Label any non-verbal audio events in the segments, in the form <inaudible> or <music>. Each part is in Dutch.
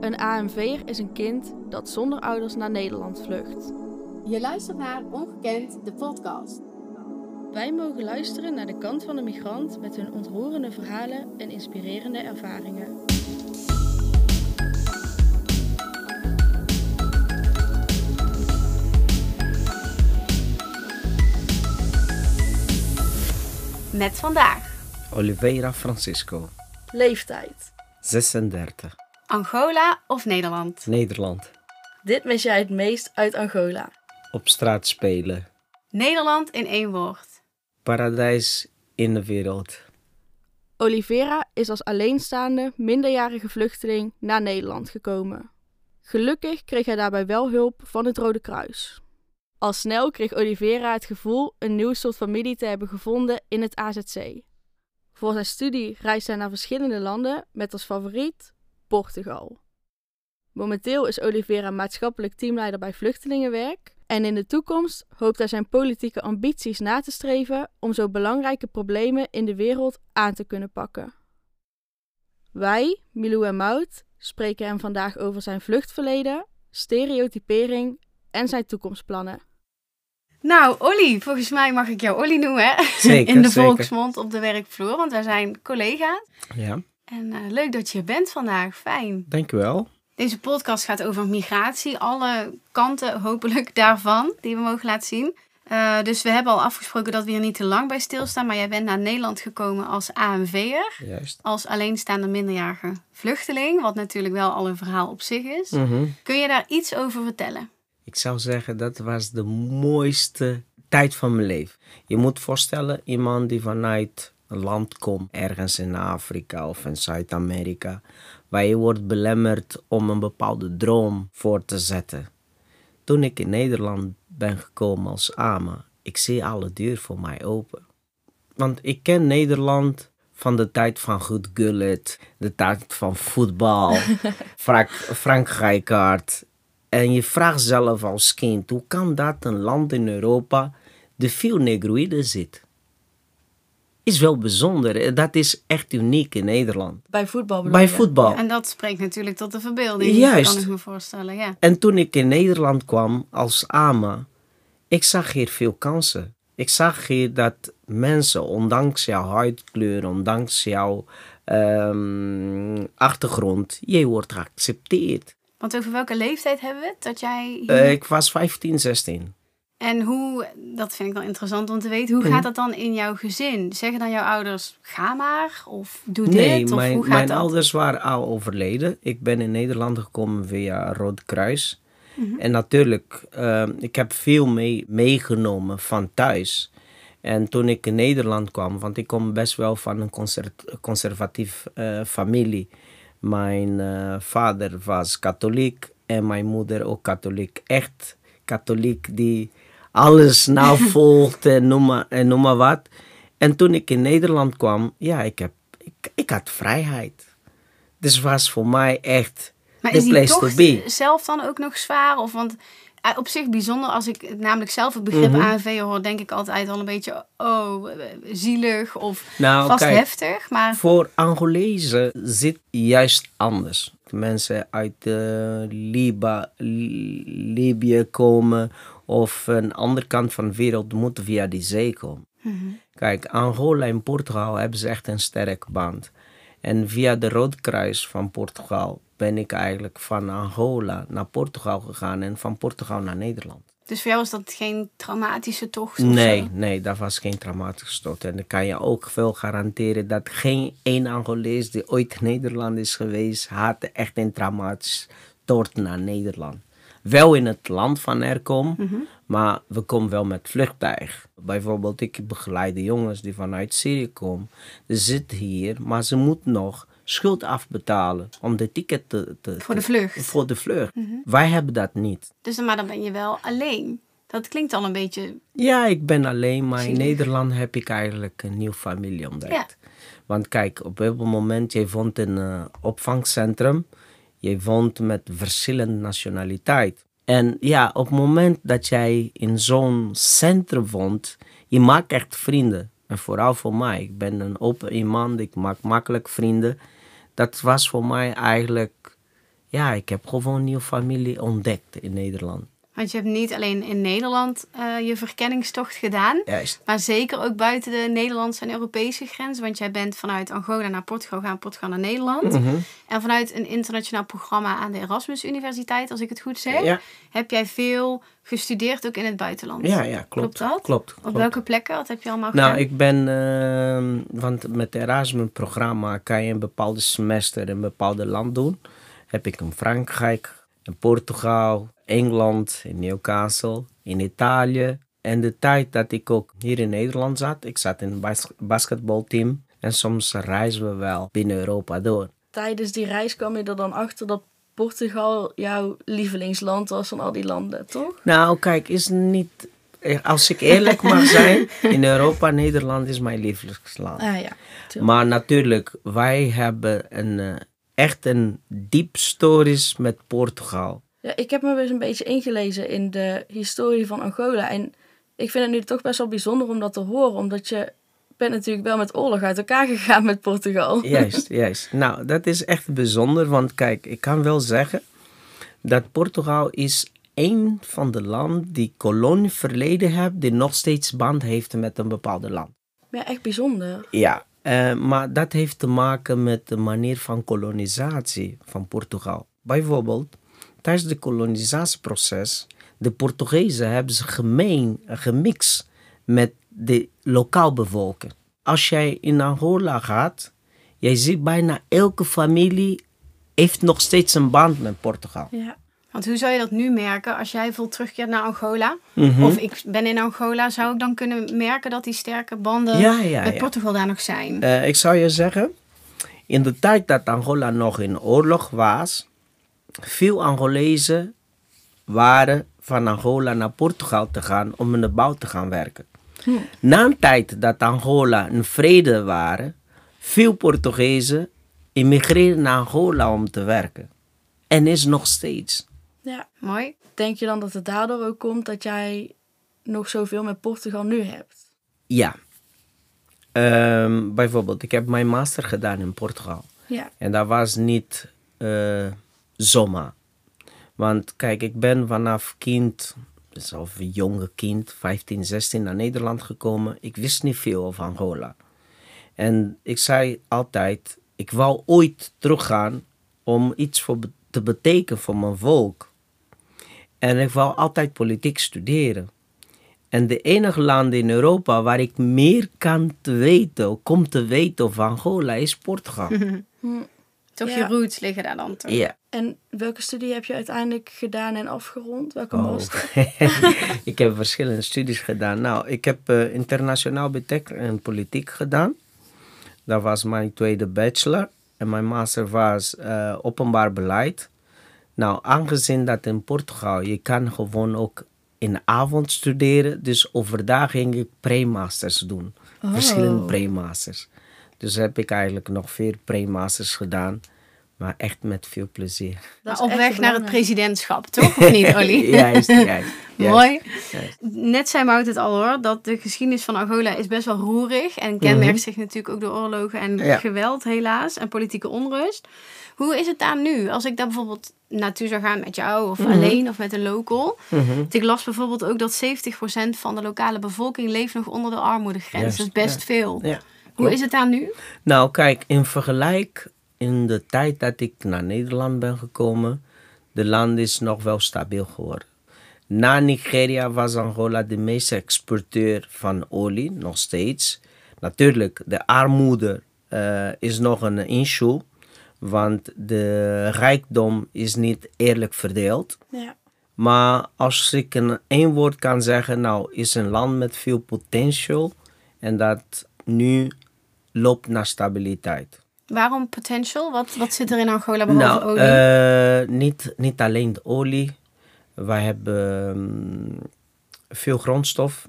Een AMV'er is een kind dat zonder ouders naar Nederland vlucht. Je luistert naar Ongekend, de podcast. Wij mogen luisteren naar de kant van de migrant met hun ontroerende verhalen en inspirerende ervaringen. Met vandaag Oliveira Francisco, Leeftijd. 36, Angola of Nederland? Nederland. Dit mis jij het meest uit Angola. Op straat spelen. Nederland in één woord. Paradijs in de wereld. Oliveira is als alleenstaande, minderjarige vluchteling naar Nederland gekomen. Gelukkig kreeg hij daarbij wel hulp van het Rode Kruis. Al snel kreeg Oliveira het gevoel een nieuw soort familie te hebben gevonden in het AZC. Voor zijn studie reist hij naar verschillende landen met als favoriet Portugal. Momenteel is Oliveira maatschappelijk teamleider bij Vluchtelingenwerk en in de toekomst hoopt hij zijn politieke ambities na te streven om zo belangrijke problemen in de wereld aan te kunnen pakken. Wij, Milou en Mout, spreken hem vandaag over zijn vluchtverleden, stereotypering en zijn toekomstplannen. Nou, Olly, volgens mij mag ik jou Olly noemen, hè? Zeker, In de zeker. volksmond op de werkvloer, want wij zijn collega's. Ja, En eh, leuk dat je er bent vandaag, fijn. dankjewel. Deze podcast gaat over migratie, alle kanten hopelijk <laughs> daarvan, die we mogen laten zien. Eh, dus we hebben al afgesproken dat we hier niet te lang bij stilstaan, maar jij bent naar Nederland gekomen als AMV'er. Juist. als alleenstaande minderjarige vluchteling, wat natuurlijk wel al een verhaal op zich is. Mhm. Kun je daar iets over vertellen? Ik zou zeggen, dat was de mooiste tijd van mijn leven. Je moet voorstellen, iemand die vanuit land komt, ergens in Afrika of in Zuid-Amerika, waar je wordt belemmerd om een bepaalde droom voor te zetten. Toen ik in Nederland ben gekomen als AMA, ik zie alle deuren voor mij open. Want ik ken Nederland van de tijd van Goed Gullit, de tijd van voetbal, <laughs> Frank, Frank Rijkaard. En je vraagt zelf als kind, hoe kan dat een land in Europa de veel negroïden zit? Is wel bijzonder. Dat is echt uniek in Nederland. Bij voetbal bedoel Bij je? voetbal. En dat spreekt natuurlijk tot de verbeelding, Juist. kan ik me voorstellen. Ja. En toen ik in Nederland kwam als AMA, ik zag hier veel kansen. Ik zag hier dat mensen, ondanks jouw huidkleur, ondanks jouw ehm, achtergrond, je wordt geaccepteerd. Want over welke leeftijd hebben we het? Dat jij hier... Eh, ik was 15, 16. En hoe, dat vind ik wel interessant om te weten, hoe Mhm. gaat dat dan in jouw gezin? Zeggen dan jouw ouders, ga maar, of doe Nee, dit, of mijn, hoe gaat mijn dat? ouders waren al overleden. Ik ben in Nederland gekomen via Rode Kruis. Mhm. En natuurlijk, ehm, ik heb veel mee, meegenomen van thuis. En toen ik in Nederland kwam, want ik kom best wel van een conser- conservatief eh, familie. Mijn eh, vader was katholiek en mijn moeder ook katholiek. Echt katholiek die alles <laughs> navolgt en noem maar, en noem maar wat. En toen ik in Nederland kwam, ja, ik, heb, ik, ik had vrijheid. Dus was voor mij echt Maar die place to be. zelf dan ook nog zwaar? Of want eh, op zich bijzonder, als ik namelijk zelf het begrip Mhm. ANV hoor, denk ik altijd al een beetje, oh, eh, zielig of Nou, vast kijk, heftig. Maar Voor Angolezen zit juist anders. Mensen uit eh, Liba, Li- Libië komen of een andere kant van de wereld moeten via die zee komen. Kijk, Angola en Portugal hebben ze echt een sterk band. En via de Roodkruis van Portugal ben ik eigenlijk van Angola naar Portugal gegaan en van Portugal naar Nederland. dus voor jou was dat geen traumatische tocht? Nee, nee, dat was geen traumatische stoot. En dan kan je ook veel garanderen dat geen één Angolees die ooit in Nederland is geweest, had echt een traumatische stoot naar Nederland. Wel in het land van herkom, maar we komen wel met vliegtuig. Bijvoorbeeld, ik begeleid de jongens die vanuit Syrië komen. Ze zitten hier, maar ze moeten nog schuld afbetalen om de ticket te... te Voor de vlucht. Voor de vlucht. Wij hebben dat niet. Dus maar dan ben je wel alleen. Dat klinkt al een beetje... Ja, ik ben alleen, maar in. Nederland heb ik eigenlijk een nieuwe familie ontdekt. Ja. Want kijk, op een moment, je woont in een opvangcentrum. Je woont met verschillende nationaliteit. En ja, op het moment dat jij in zo'n centrum woont, je maakt echt vrienden. En vooral voor mij, ik ben een open iemand, ik maak makkelijk vrienden. Dat was voor mij eigenlijk ja, ik heb gewoon een nieuwe familie ontdekt in Nederland. Want je hebt niet alleen in Nederland uh, je verkenningstocht gedaan, Juist. maar zeker ook buiten de Nederlandse en Europese grens. Want jij bent vanuit Angola naar Portugal gaan, Portugal naar Nederland. Mhm. En vanuit een internationaal programma aan de Erasmus Universiteit, als ik het goed zeg, Ja, heb jij veel gestudeerd ook in het buitenland. ja, ja, klopt. Klopt dat? Klopt. Op welke plekken? Wat heb je allemaal Nou, gedaan? ik ben, eh, want met het Erasmus-programma kan je een bepaalde semester in een bepaalde land doen. Heb ik in Frankrijk, in Portugal, Engeland, in Newcastle, in Italië. En de tijd dat ik ook hier in Nederland zat, ik zat in een bas basketbalteam. En soms reizen we wel binnen Europa door. Tijdens die reis kwam je er dan achter dat Portugal jouw lievelingsland was van al die landen, toch? Nou, kijk, is niet. eh, Als ik eerlijk mag zijn, <laughs> in Europa, Nederland is mijn lievelingsland. Ah ja. Maar natuurlijk, wij hebben een, eh, echt een diep stories met Portugal. Ja, ik heb me dus een beetje ingelezen in de historie van Angola. En ik vind het nu toch best wel bijzonder om dat te horen. Omdat je bent natuurlijk wel met oorlog uit elkaar <laughs> gegaan met Portugal. Juist, <laughs> juist. Nou, dat is echt bijzonder, want kijk, ik kan wel zeggen dat Portugal is een van de landen die kolonieverleden heeft, die nog steeds band heeft met een bepaalde land. Ja, echt bijzonder. Ja, eh, maar dat heeft te maken met de manier van kolonisatie van Portugal. Bijvoorbeeld, tijdens het kolonisatieproces, de Portugezen hebben ze gemeen, gemixt met de lokaal bevolking. Als jij in Angola gaat, jij ziet bijna elke familie heeft nog steeds een band met Portugal. Ja. Want hoe zou je dat nu merken als jij vol terugkeert naar Angola? Mhm. Of ik ben in Angola, zou ik dan kunnen merken dat die sterke banden Ja, ja, met ja. Portugal daar nog zijn? Eh, ik zou je zeggen, in de tijd dat Angola nog in oorlog was, veel Angolezen waren van Angola naar Portugal te gaan om in de bouw te gaan werken. Na een tijd dat Angola in vrede waren, veel Portugezen immigreerden naar Angola om te werken. En is nog steeds. ja. Mooi. Denk je dan dat het daardoor ook komt dat jij nog zoveel met Portugal nu hebt? Ja. Ehm, bijvoorbeeld, ik heb mijn master gedaan in Portugal. Ja. En dat was niet eh, zomaar. Want kijk, ik ben vanaf kind, dus een jonge kind, 15, 16, naar Nederland gekomen. Ik wist niet veel over Angola. En ik zei altijd, ik wou ooit teruggaan om iets te betekenen voor mijn volk. En ik wou altijd politiek studeren. En de enige land in Europa waar ik meer kan te weten, kom te weten over Angola, is Portugal. <laughs> Toch Ja. je roots liggen daar dan toch? Ja. En welke studie heb je uiteindelijk gedaan en afgerond? Welke Oh. master? <laughs> ik heb verschillende studies gedaan. Nou, ik heb eh, internationaal betrekking en politiek gedaan. Dat was mijn tweede bachelor. En mijn master was eh, openbaar beleid. Nou, aangezien dat in Portugal, je kan gewoon ook in de avond studeren. Dus overdag ging ik pre-masters doen. Verschillende pre-masters. Dus heb ik eigenlijk nog vier pre-masters gedaan. Maar echt met veel plezier. Maar is op echt weg naar het presidentschap, toch? Of niet, Olly? <laughs> juist, juist. Mooi. juist. Net zei Mout het al hoor, dat de geschiedenis van Angola is best wel roerig. En kenmerkt zich natuurlijk ook door oorlogen en Mhm. Ja. geweld helaas. En politieke onrust. Hoe is het daar nu? Als ik daar bijvoorbeeld naartoe zou gaan met jou of Mhm. alleen of met een local. Want Ik las bijvoorbeeld ook dat 70% van de lokale bevolking leeft nog onder de armoedegrens. Juist, dat is best ja. veel. Ja, Hoe is het daar nu? Nou, kijk, in vergelijk in de tijd dat ik naar Nederland ben gekomen, de land is nog wel stabiel geworden. Na Nigeria was Angola de meeste exporteur van olie, nog steeds. Natuurlijk, de armoede eh, is nog een issue, want de rijkdom is niet eerlijk verdeeld. Ja. Maar als ik een één woord kan zeggen, nou, is een land met veel potential en dat nu loopt naar stabiliteit. Waarom potential? Wat, wat zit er in Angola behalve Nou, olie? eh, niet, niet alleen de olie. Wij hebben mm, veel grondstof,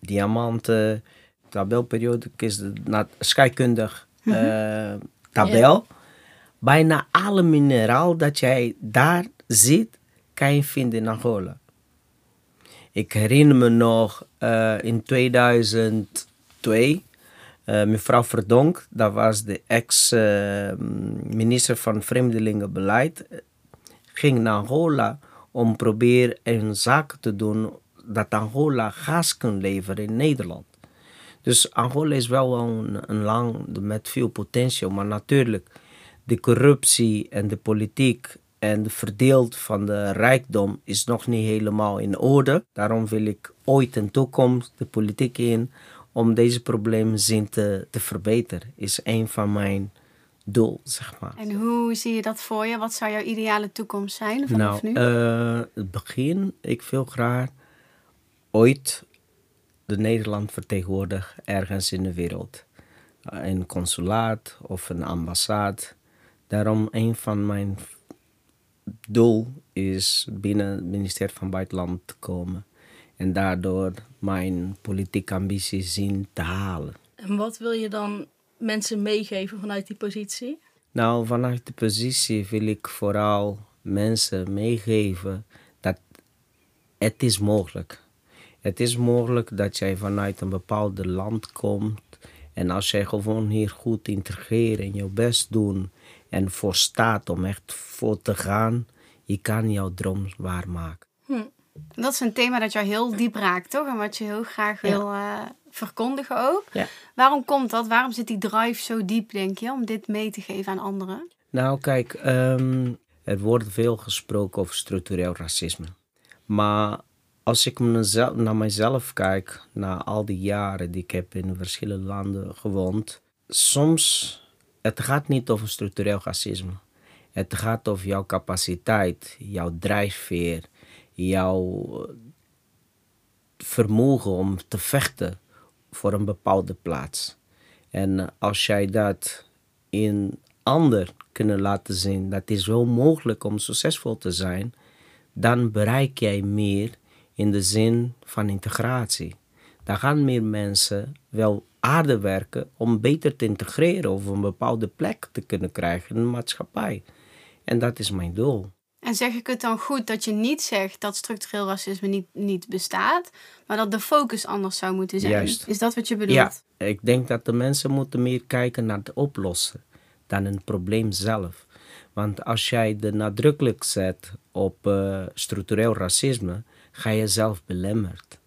diamanten, tabelperiode is de na- scheikundig eh, tabel. Bijna alle mineraal dat jij daar ziet, kan je vinden in Angola. Ik herinner me nog eh, in 2002, eh, mevrouw Verdonk, dat was de ex-minister van Vreemdelingenbeleid. ging naar Angola om proberen een zaak te doen dat Angola gas kan leveren in Nederland. Dus Angola is wel een, een land met veel potentieel, maar natuurlijk de corruptie en de politiek en de verdeeld van de rijkdom is nog niet helemaal in orde. Daarom wil ik ooit in toekomst de politiek in om deze problemen zien te, te verbeteren. Is een van mijn doel, zeg maar. En hoe zie je dat voor je? Wat zou jouw ideale toekomst zijn vanaf nou, nu? Uh, het begin, ik wil graag ooit de Nederland vertegenwoordigen ergens in de wereld. Uh, een consulaat of een ambassade. Daarom een van mijn doel is binnen het ministerie van Buitenland te komen. En daardoor mijn politieke ambities zien te halen. En wat wil je dan mensen meegeven vanuit die positie? Nou, vanuit die positie wil ik vooral mensen meegeven dat het is mogelijk. Het is mogelijk dat jij vanuit een bepaald land komt en als jij gewoon hier goed integreert en je best doen en voor staat om echt voor te gaan, je kan jouw droom waarmaken. Dat is een thema dat jou heel diep raakt, toch? En wat je heel graag wil uh, verkondigen ook. Ja. Waarom komt dat? Waarom zit die drive zo diep, denk je, om dit mee te geven aan anderen? Nou, kijk, um, er wordt veel gesproken over structureel racisme. Maar als ik naar mezelf kijk, na al die jaren die ik heb in verschillende landen gewoond, soms het gaat niet over structureel racisme. Het gaat over jouw capaciteit, jouw drijfveer, jouw vermogen om te vechten voor een bepaalde plaats. En als jij dat in ander kunnen laten zien, dat is wel mogelijk om succesvol te zijn, dan bereik jij meer in de zin van integratie. Dan gaan meer mensen wel aarde werken om beter te integreren of een bepaalde plek te kunnen krijgen in de maatschappij. En dat is mijn doel. En zeg ik het dan goed dat je niet zegt dat structureel racisme niet, niet bestaat, maar dat de focus anders zou moeten zijn? Juist. Is dat wat je bedoelt? Ja, ik denk dat de mensen moeten meer kijken naar het oplossen dan het probleem zelf. Want als jij de nadrukkelijk zet op uh, structureel racisme, ga je zelf belemmerd.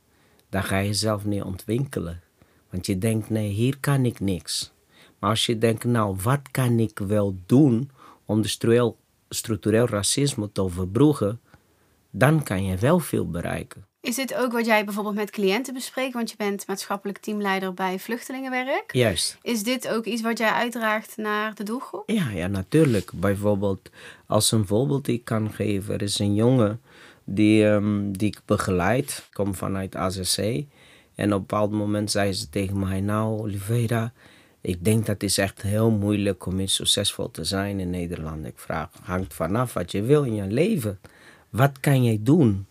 Dan ga je zelf niet ontwikkelen. Want je denkt, nee, hier kan ik niks. Maar als je denkt, nou, wat kan ik wel doen om de structureel, structureel racisme te overbruggen, dan kan je wel veel bereiken. Is dit ook wat jij bijvoorbeeld met cliënten bespreekt? Want je bent maatschappelijk teamleider bij vluchtelingenwerk. Juist. Is dit ook iets wat jij uitdraagt naar de doelgroep? Ja, ja natuurlijk. Bijvoorbeeld, als een voorbeeld die ik kan geven, er is een jongen die, um, die ik begeleid, komt vanuit AZC. En op een bepaald moment zei ze tegen mij, nou Oliveira, ik denk dat is echt heel moeilijk om succesvol te zijn in Nederland. Ik vraag, hangt vanaf wat je wil in je leven. Wat kan jij doen?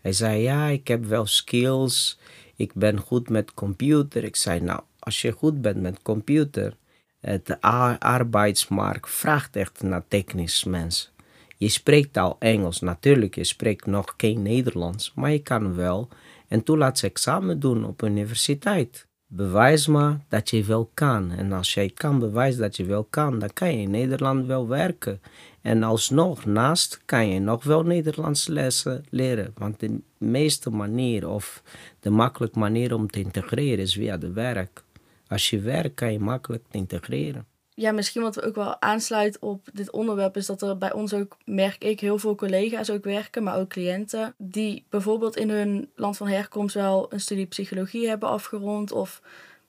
Hij zei, ja, ik heb wel skills. Ik ben goed met computer. Ik zei, nou, als je goed bent met computer, de arbeidsmarkt vraagt echt naar technisch mensen. Je spreekt al Engels, natuurlijk, je spreekt nog geen Nederlands, maar je kan wel en toen laat ze examen doen op universiteit. Bewijs maar dat je wel kan. En als jij kan bewijzen dat je wel kan, dan kan je in Nederland wel werken. En alsnog, naast kan je nog wel Nederlands lessen leren. Want de meeste manier of de makkelijke manier om te integreren is via de werk. Als je werkt, kan je makkelijk integreren ja, misschien wat we ook wel aansluit op dit onderwerp is dat er bij ons ook, merk ik, heel veel collega's ook werken, maar ook cliënten, die bijvoorbeeld in hun land van herkomst wel een studie psychologie hebben afgerond of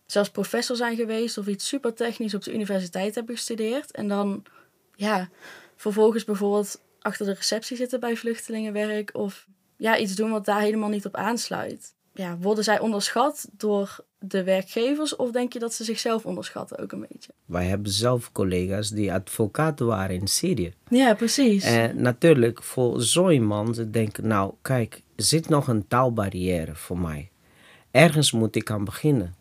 zelfs professor zijn geweest of iets super technisch op de universiteit hebben gestudeerd. En dan, ja, vervolgens bijvoorbeeld achter de receptie zitten bij vluchtelingenwerk of ja, iets doen wat daar helemaal niet op aansluit. Ja, worden zij onderschat door de werkgevers of denk je dat ze zichzelf onderschatten ook een beetje? Wij hebben zelf collega's die advocaat waren in Syrië. Ja, precies. En natuurlijk, voor zo iemand, ze denken, nou kijk, er zit nog een taalbarrière voor mij. Ergens moet ik aan beginnen.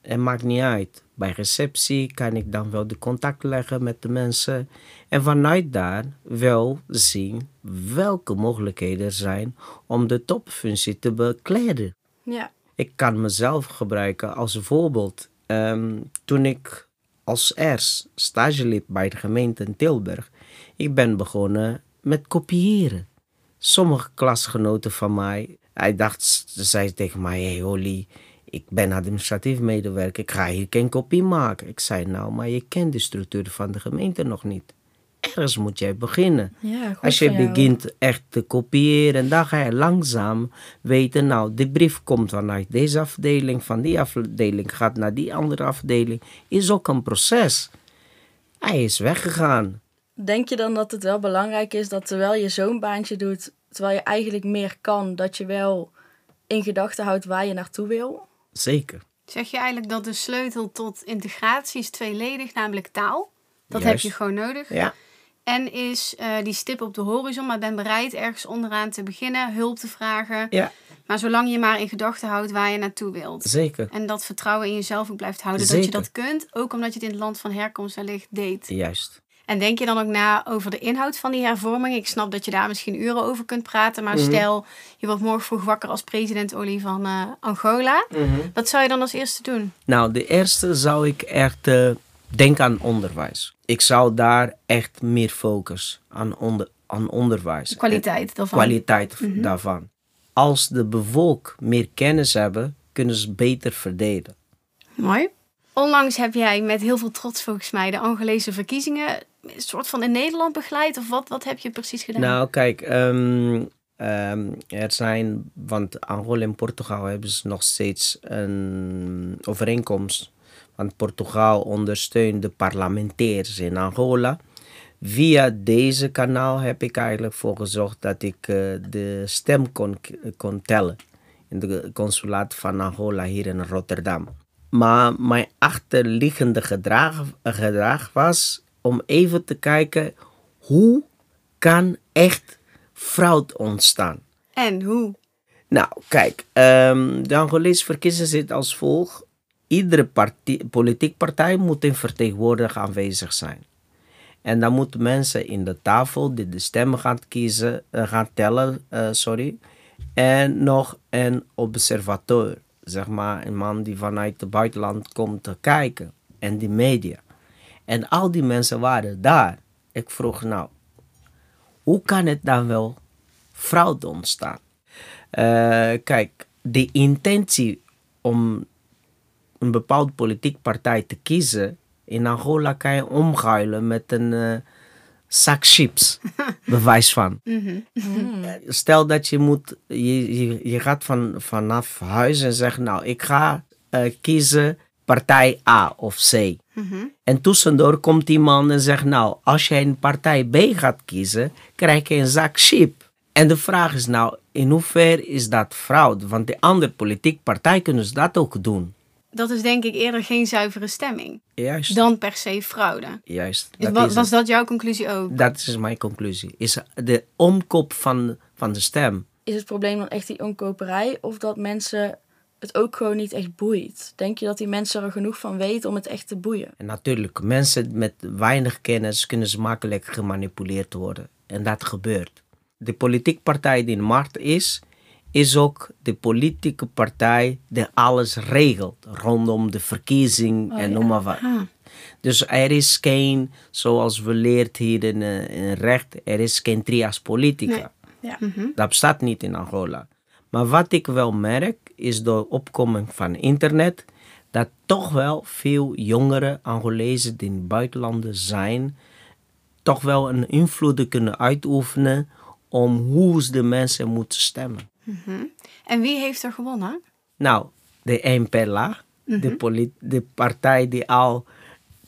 Het maakt niet uit. Bij receptie kan ik dan wel de contact leggen met de mensen. En vanuit daar wel zien welke mogelijkheden er zijn om de topfunctie te bekleden. Ja. Ik kan mezelf gebruiken als voorbeeld. Ehm, toen ik als eerst stage liep bij de gemeente in Tilburg, ik ben begonnen met kopiëren. Sommige klasgenoten van mij, hij dacht, ze zei tegen mij, hey Holly, ik ben administratief medewerker, ik ga hier geen kopie maken. Ik zei, nou, maar je kent de structuur van de gemeente nog niet. Ergens moet jij beginnen. Ja, goed Als je begint echt te kopiëren, dan ga je langzaam weten, nou, de brief komt vanuit deze afdeling, van die afdeling gaat naar die andere afdeling. Is ook een proces. Hij is weggegaan. Denk je dan dat het wel belangrijk is dat terwijl je zo'n baantje doet, terwijl je eigenlijk meer kan, dat je wel in gedachten houdt waar je naartoe wil? Zeker. Zeg je eigenlijk dat de sleutel tot integratie is tweeledig, namelijk taal? Dat Juist. heb je gewoon nodig. Ja, En is eh, die stip op de horizon, maar ben bereid ergens onderaan te beginnen, hulp te vragen. ja Maar zolang je maar in gedachten houdt waar je naartoe wilt. zeker. En dat vertrouwen in jezelf ook blijft houden. Dat je dat kunt, ook omdat je het in het land van herkomst wellicht deed. Juist. En denk je dan ook na over de inhoud van die hervorming? Ik snap dat je daar misschien uren over kunt praten. Maar stel, je wordt morgen vroeg wakker als president Olie van eh, Angola. Wat zou je dan als eerste doen? Nou, de eerste zou ik echt denken aan onderwijs. Ik zou daar echt meer focus aan, onder, aan onderwijs. De kwaliteit daarvan. kwaliteit daarvan. Als de bevolk meer kennis hebben, kunnen ze beter verdelen. Mooi. Onlangs heb jij met heel veel trots volgens mij de Angolese verkiezingen een soort van in Nederland begeleid. Of wat, wat heb je precies gedaan? Nou, kijk, ehm, er zijn, want Angola en Portugal hebben ze nog steeds een overeenkomst. Want Portugal ondersteunt de parlementairs in Angola. Via deze kanaal heb ik eigenlijk voor gezorgd dat ik eh, de stem kon, kon tellen. In de consulaat van Angola hier in Rotterdam. Maar mijn achterliggende gedrag, gedrag was om even te kijken hoe kan echt fraude ontstaan. En hoe? Nou, kijk, ehm, de Angolese verkiezingen zit als volgt. Iedere partie, politiek partij moet een vertegenwoordiger aanwezig zijn. En dan moeten mensen in de tafel die de stemmen gaan kiezen, eh, gaan tellen, eh, sorry. En nog een observateur, zeg maar, een man die vanuit het buitenland komt te kijken. En die media. En al die mensen waren daar. Ik vroeg nou, hoe kan het dan wel fraude ontstaan? Eh, kijk, de intentie om een bepaalde politieke partij te kiezen. In Angola kan je omruilen met een eh, zak chips. <laughs> bewijs van. Stel dat je moet, je, je, je gaat van, vanaf huis en zegt, nou, ik ga eh, kiezen partij A of C. En tussendoor komt iemand en zegt, nou, als jij een partij B gaat kiezen, krijg je een zak chip. En de vraag is nou, in hoeverre is dat fraude? Want de andere politieke partij kunnen ze dat ook doen. Dat is denk ik eerder geen zuivere stemming. Juist. Dan per se fraude. Juist. Dat, was dat jouw conclusie ook? dat is mijn conclusie. Is de omkoop van, van de stem. Is het probleem dan echt die omkoperij of dat mensen het ook gewoon niet echt boeit? Denk je dat die mensen er genoeg van weten om het echt te boeien? En natuurlijk, mensen met weinig kennis kunnen ze makkelijk gemanipuleerd worden. En dat gebeurt. De politieke partij die in de markt is, is ook de politieke partij die alles regelt rondom de verkiezing en noem maar wat. Dus er is geen, zoals we leert hier in, eh, in recht, er is geen trias politica. Ja. Dat bestaat niet in Angola. Maar wat ik wel merk, is door opkoming van internet, dat toch wel veel jongere Angolezen die in het buitenlanden zijn, toch wel een invloed kunnen uitoefenen om hoe ze de mensen moeten stemmen. En wie heeft er gewonnen? Nou, de MPLA, de, poli- de partij die al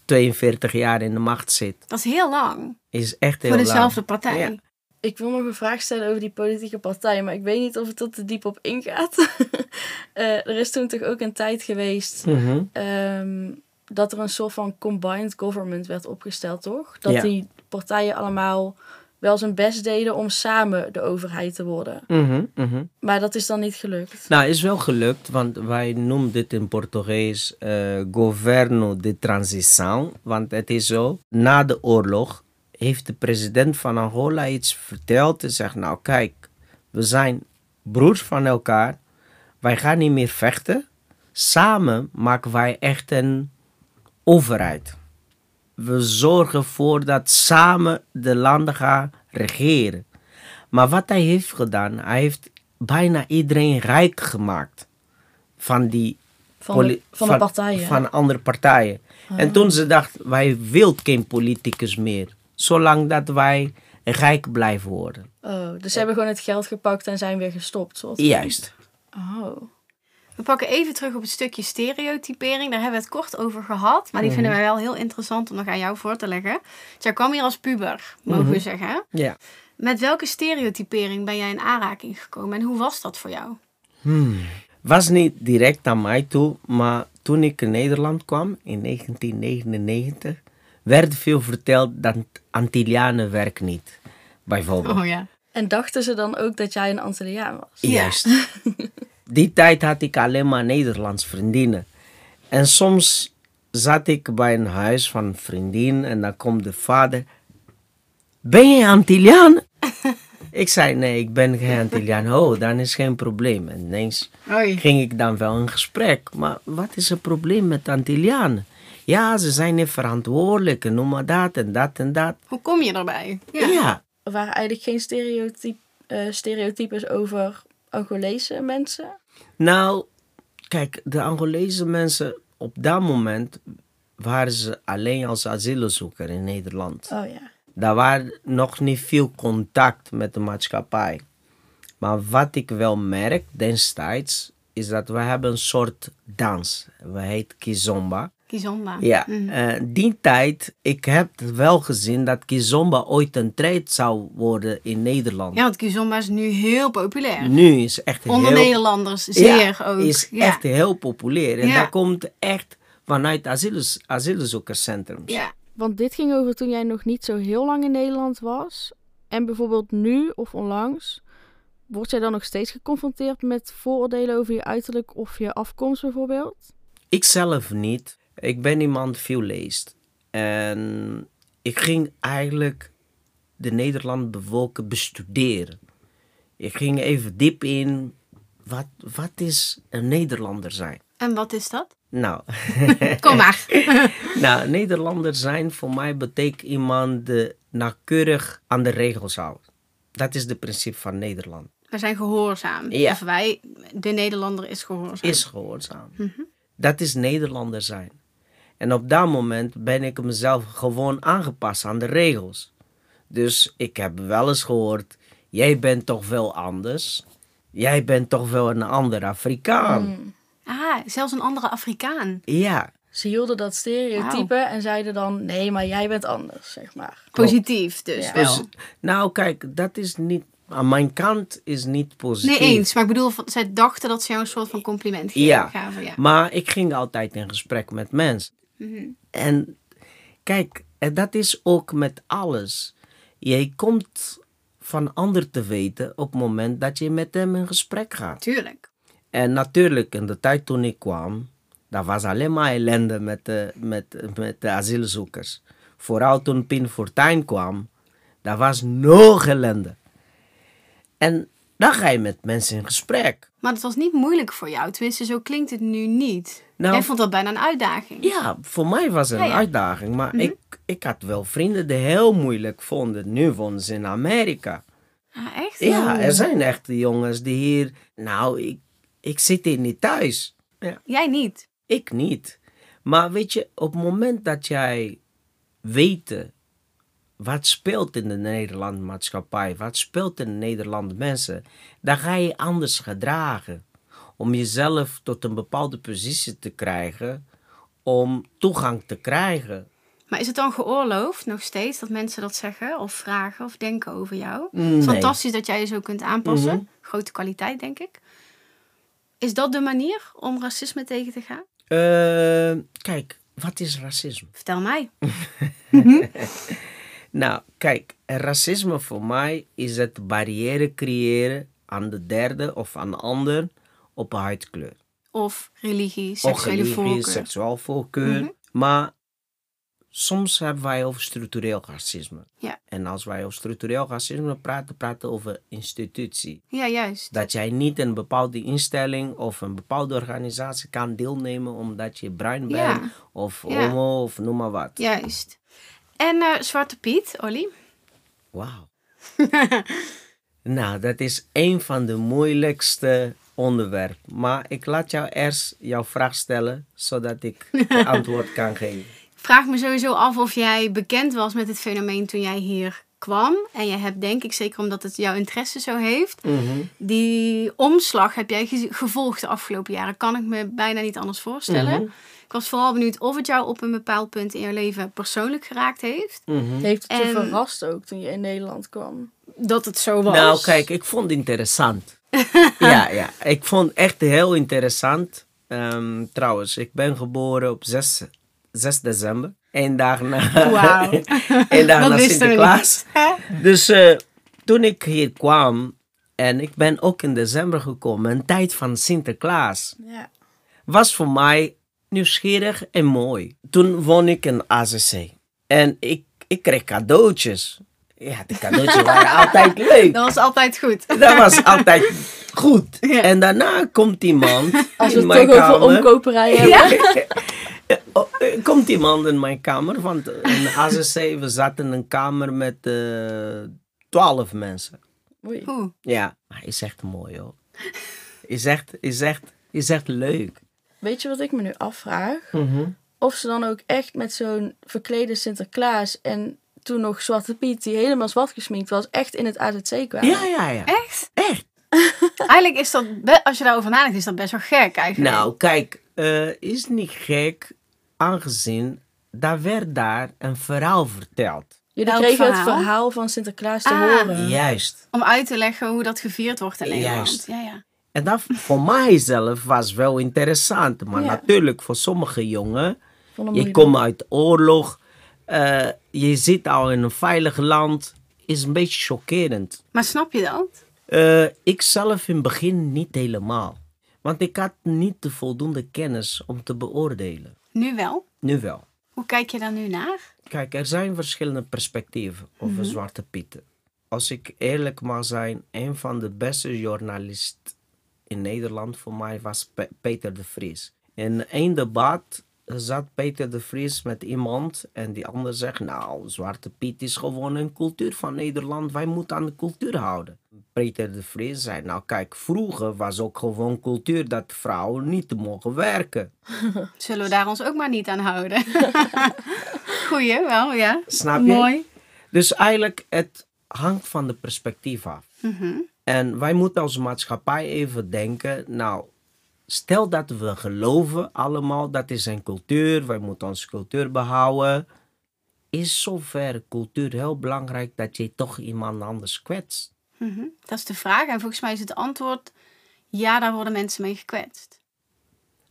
42 jaar in de macht zit, Dat is heel lang. is echt heel Voor lang. dezelfde partij. Ja. Ik wil nog een vraag stellen over die politieke partij, maar ik weet niet of het er te diep op ingaat. <laughs> Eh, er is toen toch ook een tijd geweest Mhm. ehm, dat er een soort van combined government werd opgesteld, toch? Dat Ja. die partijen allemaal wel zijn best deden om samen de overheid te worden. Mhm, mhm. Maar dat is dan niet gelukt. Nou, is wel gelukt, want wij noemen dit in Portugees eh, governo de transição. Want het is zo, na de oorlog heeft de president van Angola iets verteld. En zegt, nou kijk, we zijn broers van elkaar. Wij gaan niet meer vechten. Samen maken wij echt een overheid. We zorgen ervoor dat samen de landen gaan regeren. Maar wat hij heeft gedaan, hij heeft bijna iedereen rijk gemaakt. Van die Van de, van de partijen. Van andere partijen. En toen ze dachten, wij willen geen politicus meer. Zolang dat wij rijk blijven worden. Oh, dus ze hebben gewoon het geld gepakt en zijn weer gestopt. Van. Juist. Oh. We pakken even terug op het stukje stereotypering. Daar hebben we het kort over gehad. Maar die vinden wij wel heel interessant om nog aan jou voor te leggen. Dus jij kwam hier als puber, mogen we zeggen. hè? Ja. Met welke stereotypering ben jij in aanraking gekomen en hoe was dat voor jou? Was niet direct aan mij toe, maar toen ik in Nederland kwam in 1999, werd veel verteld dat Antillianen werken niet. Bijvoorbeeld. ja. En dachten ze dan ook dat jij een Antilliaan was? Juist. <laughs> Die tijd had ik alleen maar Nederlands vriendinnen. En soms zat ik bij een huis van een vriendin en dan komt de vader. Ben je Antilliaan? ik zei nee, ik ben geen Antilliaan. Oh, dan is geen probleem. En ineens ging ik dan wel in gesprek. Maar wat is het probleem met Antillianen? Ja, ze zijn niet verantwoordelijk en noem maar dat en dat en dat. Hoe kom je erbij? Ja, Er waren eigenlijk geen stereotyp, eh, stereotypes over Angolese mensen. Nou, kijk, de Angolese mensen op dat moment waren ze alleen als asielzoeker in Nederland. Oh ja. Daar was nog niet veel contact met de maatschappij. Maar wat ik wel merk destijds, is dat we hebben een soort dans. We heet Kizomba. Kizomba. Ja, Mhm. eh, die tijd, ik heb wel gezien dat Kizomba ooit een trend zou worden in Nederland. Ja, want Kizomba is nu heel populair. Nu is echt Onder heel... Nederlanders zeer ja, ook. is ja. echt heel populair. En Ja. dat komt echt vanuit asielz- asielzoekerscentrums. Ja. Want dit ging over toen jij nog niet zo heel lang in Nederland was. En bijvoorbeeld nu of onlangs. Word jij dan nog steeds geconfronteerd met vooroordelen over je uiterlijk of je afkomst bijvoorbeeld? Ik zelf niet. Ik ben iemand die veel leest. En ik ging eigenlijk de Nederland bevolken bestuderen. Ik ging even diep in. Wat, wat is een Nederlander zijn? En wat is dat? Nou, <laughs> Kom maar. <laughs> nou, Nederlander zijn voor mij betekent iemand die nauwkeurig aan de regels houdt. Dat is het principe van Nederland. We zijn gehoorzaam. Ja. Of wij, de Nederlander is gehoorzaam. Is gehoorzaam. Dat is Nederlander zijn. En op dat moment ben ik mezelf gewoon aangepast aan de regels. Dus ik heb wel eens gehoord, jij bent toch wel anders. Jij bent toch wel een ander Afrikaan. Ah, zelfs een andere Afrikaan. Ja, Ze hielden dat stereotype en zeiden dan: nee, maar jij bent anders, zeg maar. Positief dus Ja. wel. dus, nou kijk, dat is niet, aan mijn kant is niet positief. Nee eens, maar ik bedoel, zij dachten dat ze jou een soort van compliment gaven. Ja. gaven, ja. Maar ik ging altijd in gesprek met mensen. En kijk, dat is ook met alles. Je komt van ander te weten op het moment dat je met hem in gesprek gaat. Tuurlijk. En natuurlijk, in de tijd toen ik kwam, dat was alleen maar ellende met de, met, met de asielzoekers. Vooral toen Pin Fortuyn kwam, dat was nog ellende. En dan ga je met mensen in gesprek. Maar het was niet moeilijk voor jou. Tenminste, zo klinkt het nu niet. Nou- Jij vond dat bijna een uitdaging. Ja, voor mij was het een Ja, uitdaging. Maar ik, ik had wel vrienden die heel moeilijk vonden. Nu wonen ze in Amerika. Ah, echt? Ja, er zijn echt jongens die hier... Nou, ik, ik zit hier niet thuis. Ja, Jij niet. ik niet. Maar weet je, op het moment dat jij weet wat speelt in de Nederlandse maatschappij, wat speelt in de Nederlandse mensen, dan ga je anders gedragen. Om jezelf tot een bepaalde positie te krijgen, om toegang te krijgen. Maar is het dan geoorloofd nog steeds dat mensen dat zeggen of vragen of denken over jou? Het is Nee. fantastisch dat jij je zo kunt aanpassen. Mhm. Grote kwaliteit, denk ik. Is dat de manier om racisme tegen te gaan? Eh, kijk, wat is racisme? Vertel mij. <laughs> Nou, kijk, racisme voor mij is het barrière creëren aan de derde of aan de ander op huidkleur. Of religie, Of seksuele religie, voorkeur. seksueel voorkeur. Mhm. Maar soms hebben wij over structureel racisme. Ja. En als wij over structureel racisme praten, praten we over institutie. Ja, juist. Dat jij niet een bepaalde instelling of een bepaalde organisatie kan deelnemen omdat je bruin bent Ja. of Ja. homo of noem maar wat. Juist. En eh, Zwarte Piet, Olly. Wauw. <laughs> nou, dat is een van de moeilijkste onderwerpen. Maar ik laat jou eerst jouw vraag stellen, zodat ik het <laughs> antwoord kan geven. Ik vraag me sowieso af of jij bekend was met het fenomeen toen jij hier kwam. En je hebt denk ik, zeker omdat het jouw interesse zo heeft, Mhm. die omslag heb jij ge- gevolgd de afgelopen jaren. Kan ik me bijna niet anders voorstellen. Mhm. Ik was vooral benieuwd of het jou op een bepaald punt in je leven persoonlijk geraakt heeft. Mhm. Heeft het je En- verrast ook toen je in Nederland kwam? Dat het zo was. Nou, kijk, ik vond het interessant. <laughs> ja, ja, ik vond het echt heel interessant. Ehm, trouwens, ik ben geboren op 6, 6 december. Eén dag na, één dag na Sinterklaas. Dus eh, toen ik hier kwam, en ik ben ook in december gekomen, een tijd van Sinterklaas, Ja. was voor mij nieuwsgierig en mooi. Toen woon ik in AZC en ik, ik kreeg cadeautjes. Ja, de cadeautjes waren <laughs> altijd leuk. Dat was altijd goed. Dat was altijd goed. <laughs> Ja. En daarna komt iemand Als we in het mijn toch over omkoperij hebben. <laughs> Oh, eh, komt iemand in mijn kamer, want in AZC we zaten in een kamer met eh, twaalf mensen. Oei. Oeh. Ja, maar is echt mooi hoor. Is echt, is echt, is echt leuk. Weet je wat ik me nu afvraag? Mhm. Of ze dan ook echt met zo'n verklede Sinterklaas en toen nog Zwarte Piet, die helemaal zwart gesminkt was, echt in het AZC kwamen. Ja, ja, ja. Echt? Echt. <laughs> Eigenlijk is dat, als je daarover nadenkt, is dat best wel gek eigenlijk. Nou, kijk, eh, is niet gek, aangezien daar werd daar een verhaal verteld. Jullie kregen het verhaal? verhaal van Sinterklaas te Ah. horen. Juist. Om uit te leggen hoe dat gevierd wordt in Nederland. Juist. Ja, ja. En dat voor mijzelf was wel interessant. Maar Ja. natuurlijk, voor sommige jongen, je komt uit oorlog, eh, je zit al in een veilig land, is een beetje chockerend. Maar snap je dat? Eh, ik zelf in het begin niet helemaal. Want ik had niet de voldoende kennis om te beoordelen. Nu wel. Nu wel. Hoe kijk je daar nu naar? Kijk, er zijn verschillende perspectieven over Zwarte Pieten. Als ik eerlijk mag zijn, een van de beste journalisten in Nederland voor mij was Pe- Peter de Vries. In één debat zat Peter de Vries met iemand en die ander zegt, nou, Zwarte Piet is gewoon een cultuur van Nederland, wij moeten aan de cultuur houden. Peter de Vries zei, nou kijk, vroeger was ook gewoon cultuur dat vrouwen niet mogen werken. <laughs> Zullen we daar ons ook maar niet aan houden? <laughs> Goeie, wel, ja. Snap je? Mooi. Dus eigenlijk, het hangt van de perspectief af. Mhm. En wij moeten als maatschappij even denken, nou, stel dat we geloven allemaal, dat is een cultuur, wij moeten onze cultuur behouden. Is zover cultuur heel belangrijk dat je toch iemand anders kwetst? Mhm. Dat is de vraag. En volgens mij is het antwoord... Ja, daar worden mensen mee gekwetst.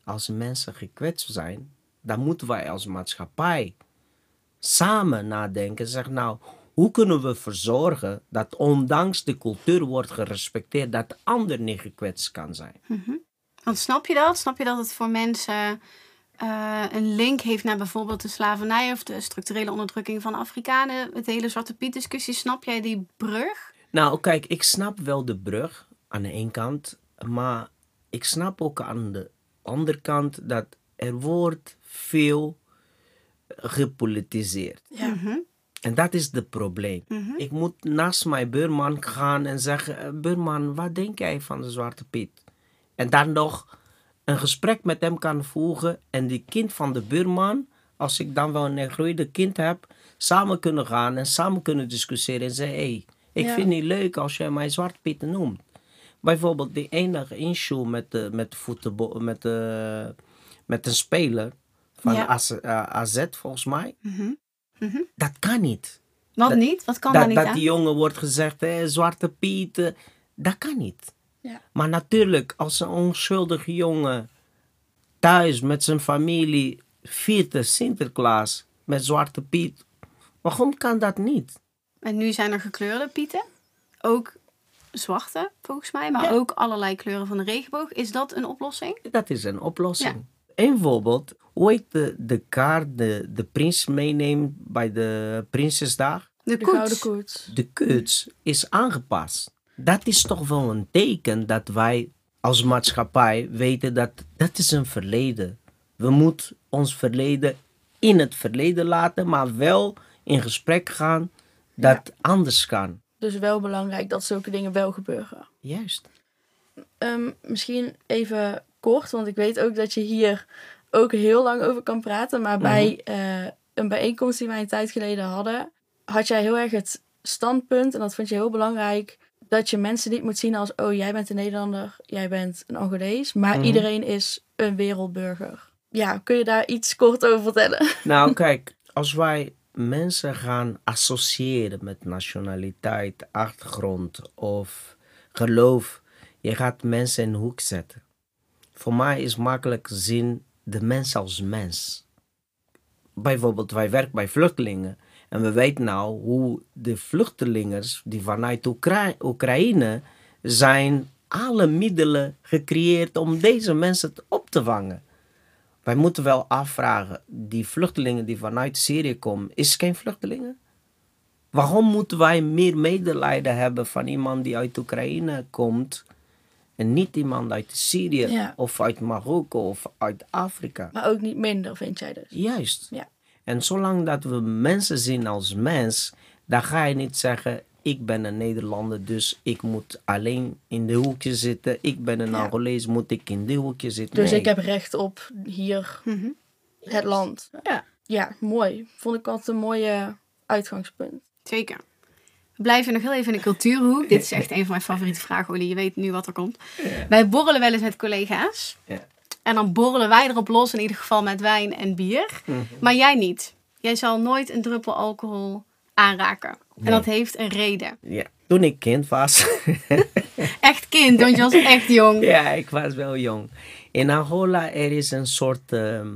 Als mensen gekwetst zijn, dan moeten wij als maatschappij samen nadenken. Zeg nou, hoe kunnen we ervoor zorgen dat ondanks de cultuur wordt gerespecteerd, dat de ander niet gekwetst kan zijn? Want snap je dat? Snap je dat het voor mensen eh, een link heeft naar bijvoorbeeld de slavernij of de structurele onderdrukking van Afrikanen? Het hele Zwarte Piet discussie. Snap jij die brug? Nou, kijk, ik snap wel de brug aan de ene kant, maar ik snap ook aan de andere kant dat er wordt veel gepolitiseerd. Ja. Mhm. En dat is het probleem. Ik moet naast mijn buurman gaan en zeggen: "Eh, Buurman, wat denk jij van de Zwarte Piet? En dan nog een gesprek met hem kan voegen en die kind van de buurman, als ik dan wel een negroïde kind heb, samen kunnen gaan en samen kunnen discussiëren en zeggen: Hé, hey, ik Ja. vind het niet leuk als jij mij Zwarte Piet noemt. Bijvoorbeeld die enige issue met, de, met, voetbal, met, de, met een speler van Ja. AZ, AZ volgens mij. Mhm. Dat kan niet Wat Dat- niet? Wat kan dat, niet dat aan? die jongen wordt gezegd, hè, Zwarte Piet, eh, dat kan niet. Ja. Maar natuurlijk, als een onschuldige jongen thuis met zijn familie viert de Sinterklaas met Zwarte Piet, waarom kan dat niet? En nu zijn er gekleurde pieten. Ook zwarte, volgens mij. Maar Ja. ook allerlei kleuren van de regenboog. Is dat een oplossing? Dat is een oplossing. Een voorbeeld, hoe heet de, de kaart de, de prins meeneemt bij de Prinsesdag? De, De koets. gouden koets. de kuts is aangepast. Dat is toch wel een teken dat wij als maatschappij weten dat dat is een verleden. We moeten ons verleden in het verleden laten, maar wel in gesprek gaan dat anders kan. dus wel belangrijk dat zulke dingen wel gebeuren. Juist. Ehm, misschien even kort, want ik weet ook dat je hier ook heel lang over kan praten. Maar bij eh, een bijeenkomst die wij een tijd geleden hadden, had jij heel erg het standpunt, en dat vond je heel belangrijk, dat je mensen niet moet zien als, oh jij bent een Nederlander, jij bent een Angolees, maar Mhm. iedereen is een wereldburger. Ja, kun je daar iets kort over vertellen? <laughs> Nou, kijk, als wij mensen gaan associëren met nationaliteit, achtergrond of geloof, je gaat mensen in een hoek zetten. Voor mij is makkelijk zien de mens als mens. Bijvoorbeeld, wij werken bij vluchtelingen en we weten nou hoe de vluchtelingers die vanuit Oekra- Oekraïne zijn alle middelen gecreëerd om deze mensen op te vangen. Wij moeten wel afvragen, die vluchtelingen die vanuit Syrië komen, is geen vluchtelingen? Waarom moeten wij meer medelijden hebben van iemand die uit Oekraïne komt en niet iemand uit Syrië Ja. of uit Marokko of uit Afrika? Maar ook niet minder, vind jij dus? Juist. Ja. En zolang dat we mensen zien als mens, dan ga je niet zeggen, ik ben een Nederlander, dus ik moet alleen in de hoekje zitten. Ik ben een Ja. Angolees, moet ik in de hoekje zitten. Dus Nee. ik heb recht op hier Mhm. het land. Ja. Ja, mooi. Vond ik altijd een mooie uitgangspunt. Zeker. We blijven nog heel even in de cultuurhoek. Dit is echt een van mijn favoriete vragen, Olly. Je weet nu wat er komt. Wij borrelen wel eens met collega's. Ja. En dan borrelen wij erop los, in ieder geval met wijn en bier. Mhm. Maar jij niet. Jij zal nooit een druppel alcohol aanraken. En dat heeft een reden. Ja. Toen ik kind was, <laughs> Echt kind, want je was echt jong. ja, ik was wel jong. In Angola er is een soort, ehm,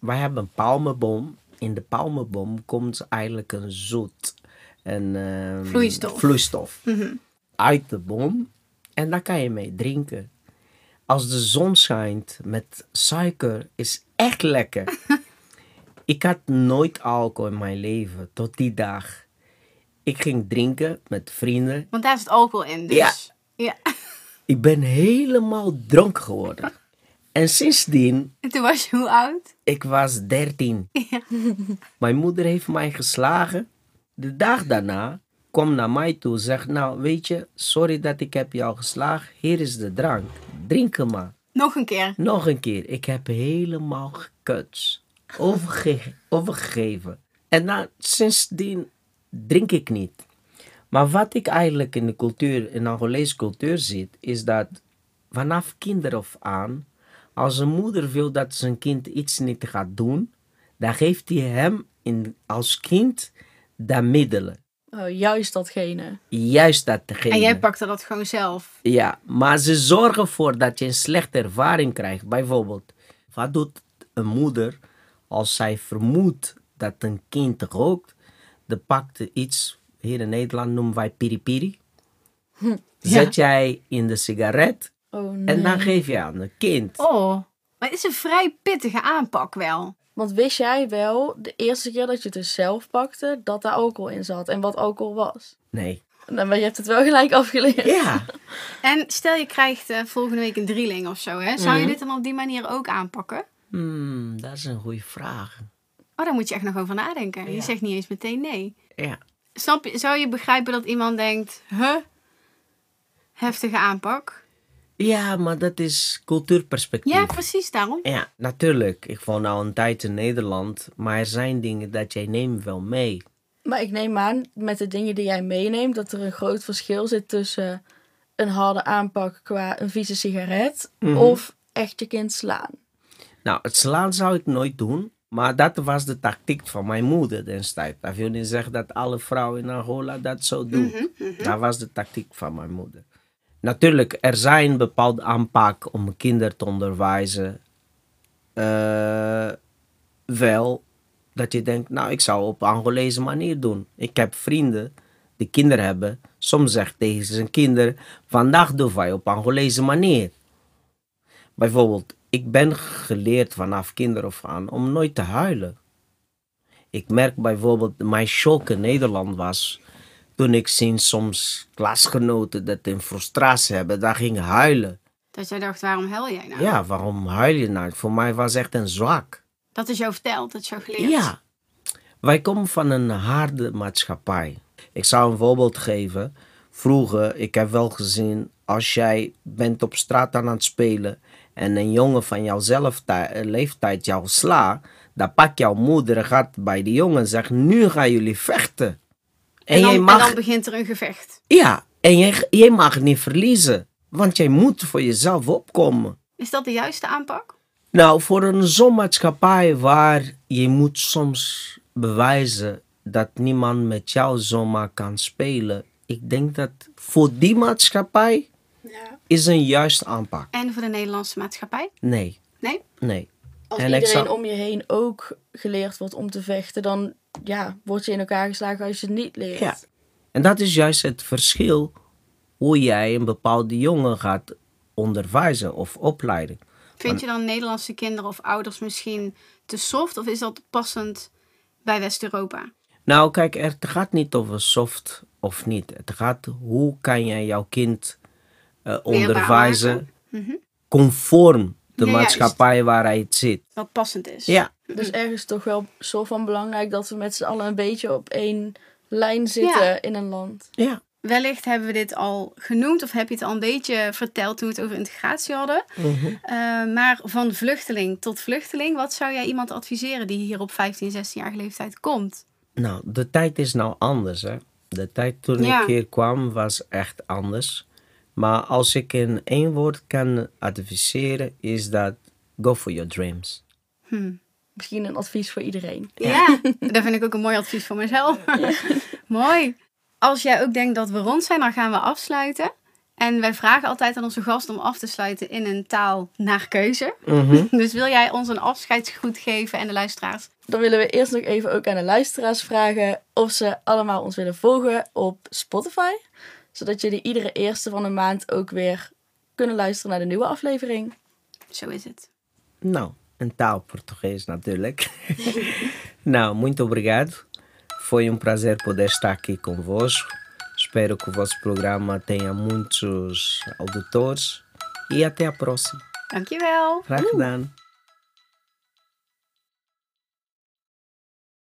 wij hebben een palmenboom. In de palmenboom komt eigenlijk een zoet, een ehm, Vloeistof. vloeistof Mhm. uit de boom. En daar kan je mee drinken. Als de zon schijnt met suiker, is echt lekker. <laughs> ik had nooit alcohol in mijn leven, tot die dag. Ik ging drinken met vrienden. Want daar zit alcohol in. Dus. Ja. ja. <laughs> Ik ben helemaal dronken geworden. En sindsdien, En toen was je hoe oud? ik was 13. <laughs> Ja. Mijn moeder heeft mij geslagen. De dag daarna kwam naar mij toe zegt, nou weet je, sorry dat ik heb jou geslagen. Hier is de drank. Drink hem maar. Nog een keer. Nog een keer. Ik heb helemaal gekut. Overge overgegeven. En sindsdien drink ik niet. Maar wat ik eigenlijk in de cultuur, in de Angolese cultuur zie, is dat vanaf kinder af aan, als een moeder wil dat zijn kind iets niet gaat doen, dan geeft hij hem in, als kind de middelen. Oh, juist datgene. Juist dat degene. En jij pakte dat gewoon zelf. Ja, maar ze zorgen ervoor dat je een slechte ervaring krijgt. Bijvoorbeeld, wat doet een moeder als zij vermoedt dat een kind rookt? Dan pakt ze iets, hier in Nederland noemen wij piri-piri. Zet jij in de sigaret Oh nee. en dan geef je aan het kind. Oh. Maar het is een vrij pittige aanpak wel. Want wist jij wel, de eerste keer dat je het dus zelf pakte, dat daar alcohol in zat en wat alcohol was? Nee. Nou, maar je hebt het wel gelijk afgeleerd. Ja. <laughs> En stel je krijgt eh, volgende week een drieling of zo, hè? Zou je Mhm. dit dan op die manier ook aanpakken? Hmm, dat is een goede vraag. Oh, daar moet je echt nog over nadenken. Je zegt niet eens meteen nee. Ja. Snap je, zou je begrijpen dat iemand denkt, huh? Heftige aanpak. Ja, maar dat is cultuurperspectief. Ja, precies daarom. Ja, natuurlijk. Ik woon al een tijd in Nederland, maar er zijn dingen dat jij neemt wel mee. Maar ik neem aan, met de dingen die jij meeneemt, dat er een groot verschil zit tussen een harde aanpak qua een vieze sigaret Mhm. of echt je kind slaan. Nou, het slaan zou ik nooit doen, maar dat was de tactiek van mijn moeder destijds. Dat wil niet zeggen dat alle vrouwen in Angola dat zo doen. Dat was de tactiek van mijn moeder. Natuurlijk, er zijn bepaalde aanpak om kinderen te onderwijzen. Eh, wel dat je denkt, nou, ik zou op Angolese manier doen. Ik heb vrienden die kinderen hebben. Soms zegt tegen zijn kinderen, vandaag doen wij op Angolese manier. Bijvoorbeeld, ik ben geleerd vanaf kinderaf aan om nooit te huilen. Ik merk bijvoorbeeld, mijn shock in Nederland was toen ik zie soms klasgenoten dat in frustratie hebben, daar ging huilen. Dat jij dacht, waarom huil jij nou? Ja, waarom huil je nou? Voor mij was echt een zwak. Dat is jou verteld, dat is jou geleerd. Ja. Wij komen van een harde maatschappij. Ik zou een voorbeeld geven. Vroeger, ik heb wel gezien, als jij bent op straat aan het spelen en een jongen van jouw leeftijd jou sla, dan pak jouw moeder en gaat bij die jongen en zegt, nu gaan jullie vechten. En, dan, mag... en dan begint er een gevecht. Ja, en jij, jij mag niet verliezen, want jij moet voor jezelf opkomen. Is dat de juiste aanpak? Nou, voor een zo'n maatschappij waar je moet soms bewijzen dat niemand met jou zomaar kan spelen. Ik denk dat voor die maatschappij ja. is een juiste aanpak. En voor de Nederlandse maatschappij? Nee. Nee? Nee. Als en iedereen om je heen ook geleerd wordt om te vechten, dan ja, word je in elkaar geslagen als je het niet leert. Ja. En dat is juist het verschil hoe jij een bepaalde jongen gaat onderwijzen of opleiden. Vind je dan Nederlandse kinderen of ouders misschien te soft of is dat passend bij West-Europa? Nou, kijk, het gaat niet over soft of niet. Het gaat hoe kan jij jouw kind uh, onderwijzen mhm. conform de maatschappij waar hij het zit. Wat passend is. Ja. Dus ergens toch wel zo van belangrijk dat we met z'n allen een beetje op één lijn zitten in een land. Ja. Wellicht hebben we dit al genoemd of heb je het al een beetje verteld toen we het over integratie hadden. Mhm. Eh, maar van vluchteling tot vluchteling, wat zou jij iemand adviseren die hier op 15, 16-jarige leeftijd komt? Nou, de tijd is nou anders. Hè? De tijd toen ik hier kwam was echt anders. Maar als ik in één woord kan adviseren, is dat go for your dreams. Hmm. Misschien een advies voor iedereen. Ja, <laughs> dat vind ik ook een mooi advies voor mezelf. <laughs> mooi. Als jij ook denkt dat we rond zijn, dan gaan we afsluiten. En wij vragen altijd aan onze gast om af te sluiten in een taal naar keuze. Mhm. <laughs> Dus wil jij ons een afscheidsgroet geven en de luisteraars? Dan willen we eerst nog even ook aan de luisteraars vragen of ze allemaal ons willen volgen op Spotify. Zodat jullie iedere eerste van de maand ook weer kunnen luisteren naar de nieuwe aflevering. Zo is het. Nou, een taal Portugees natuurlijk. <laughs> nou, muito obrigado. Foi um prazer poder estar aqui convosco. Espero que o vosso programa tenha muitos auditores. E até a próxima. Dankjewel. Graag gedaan.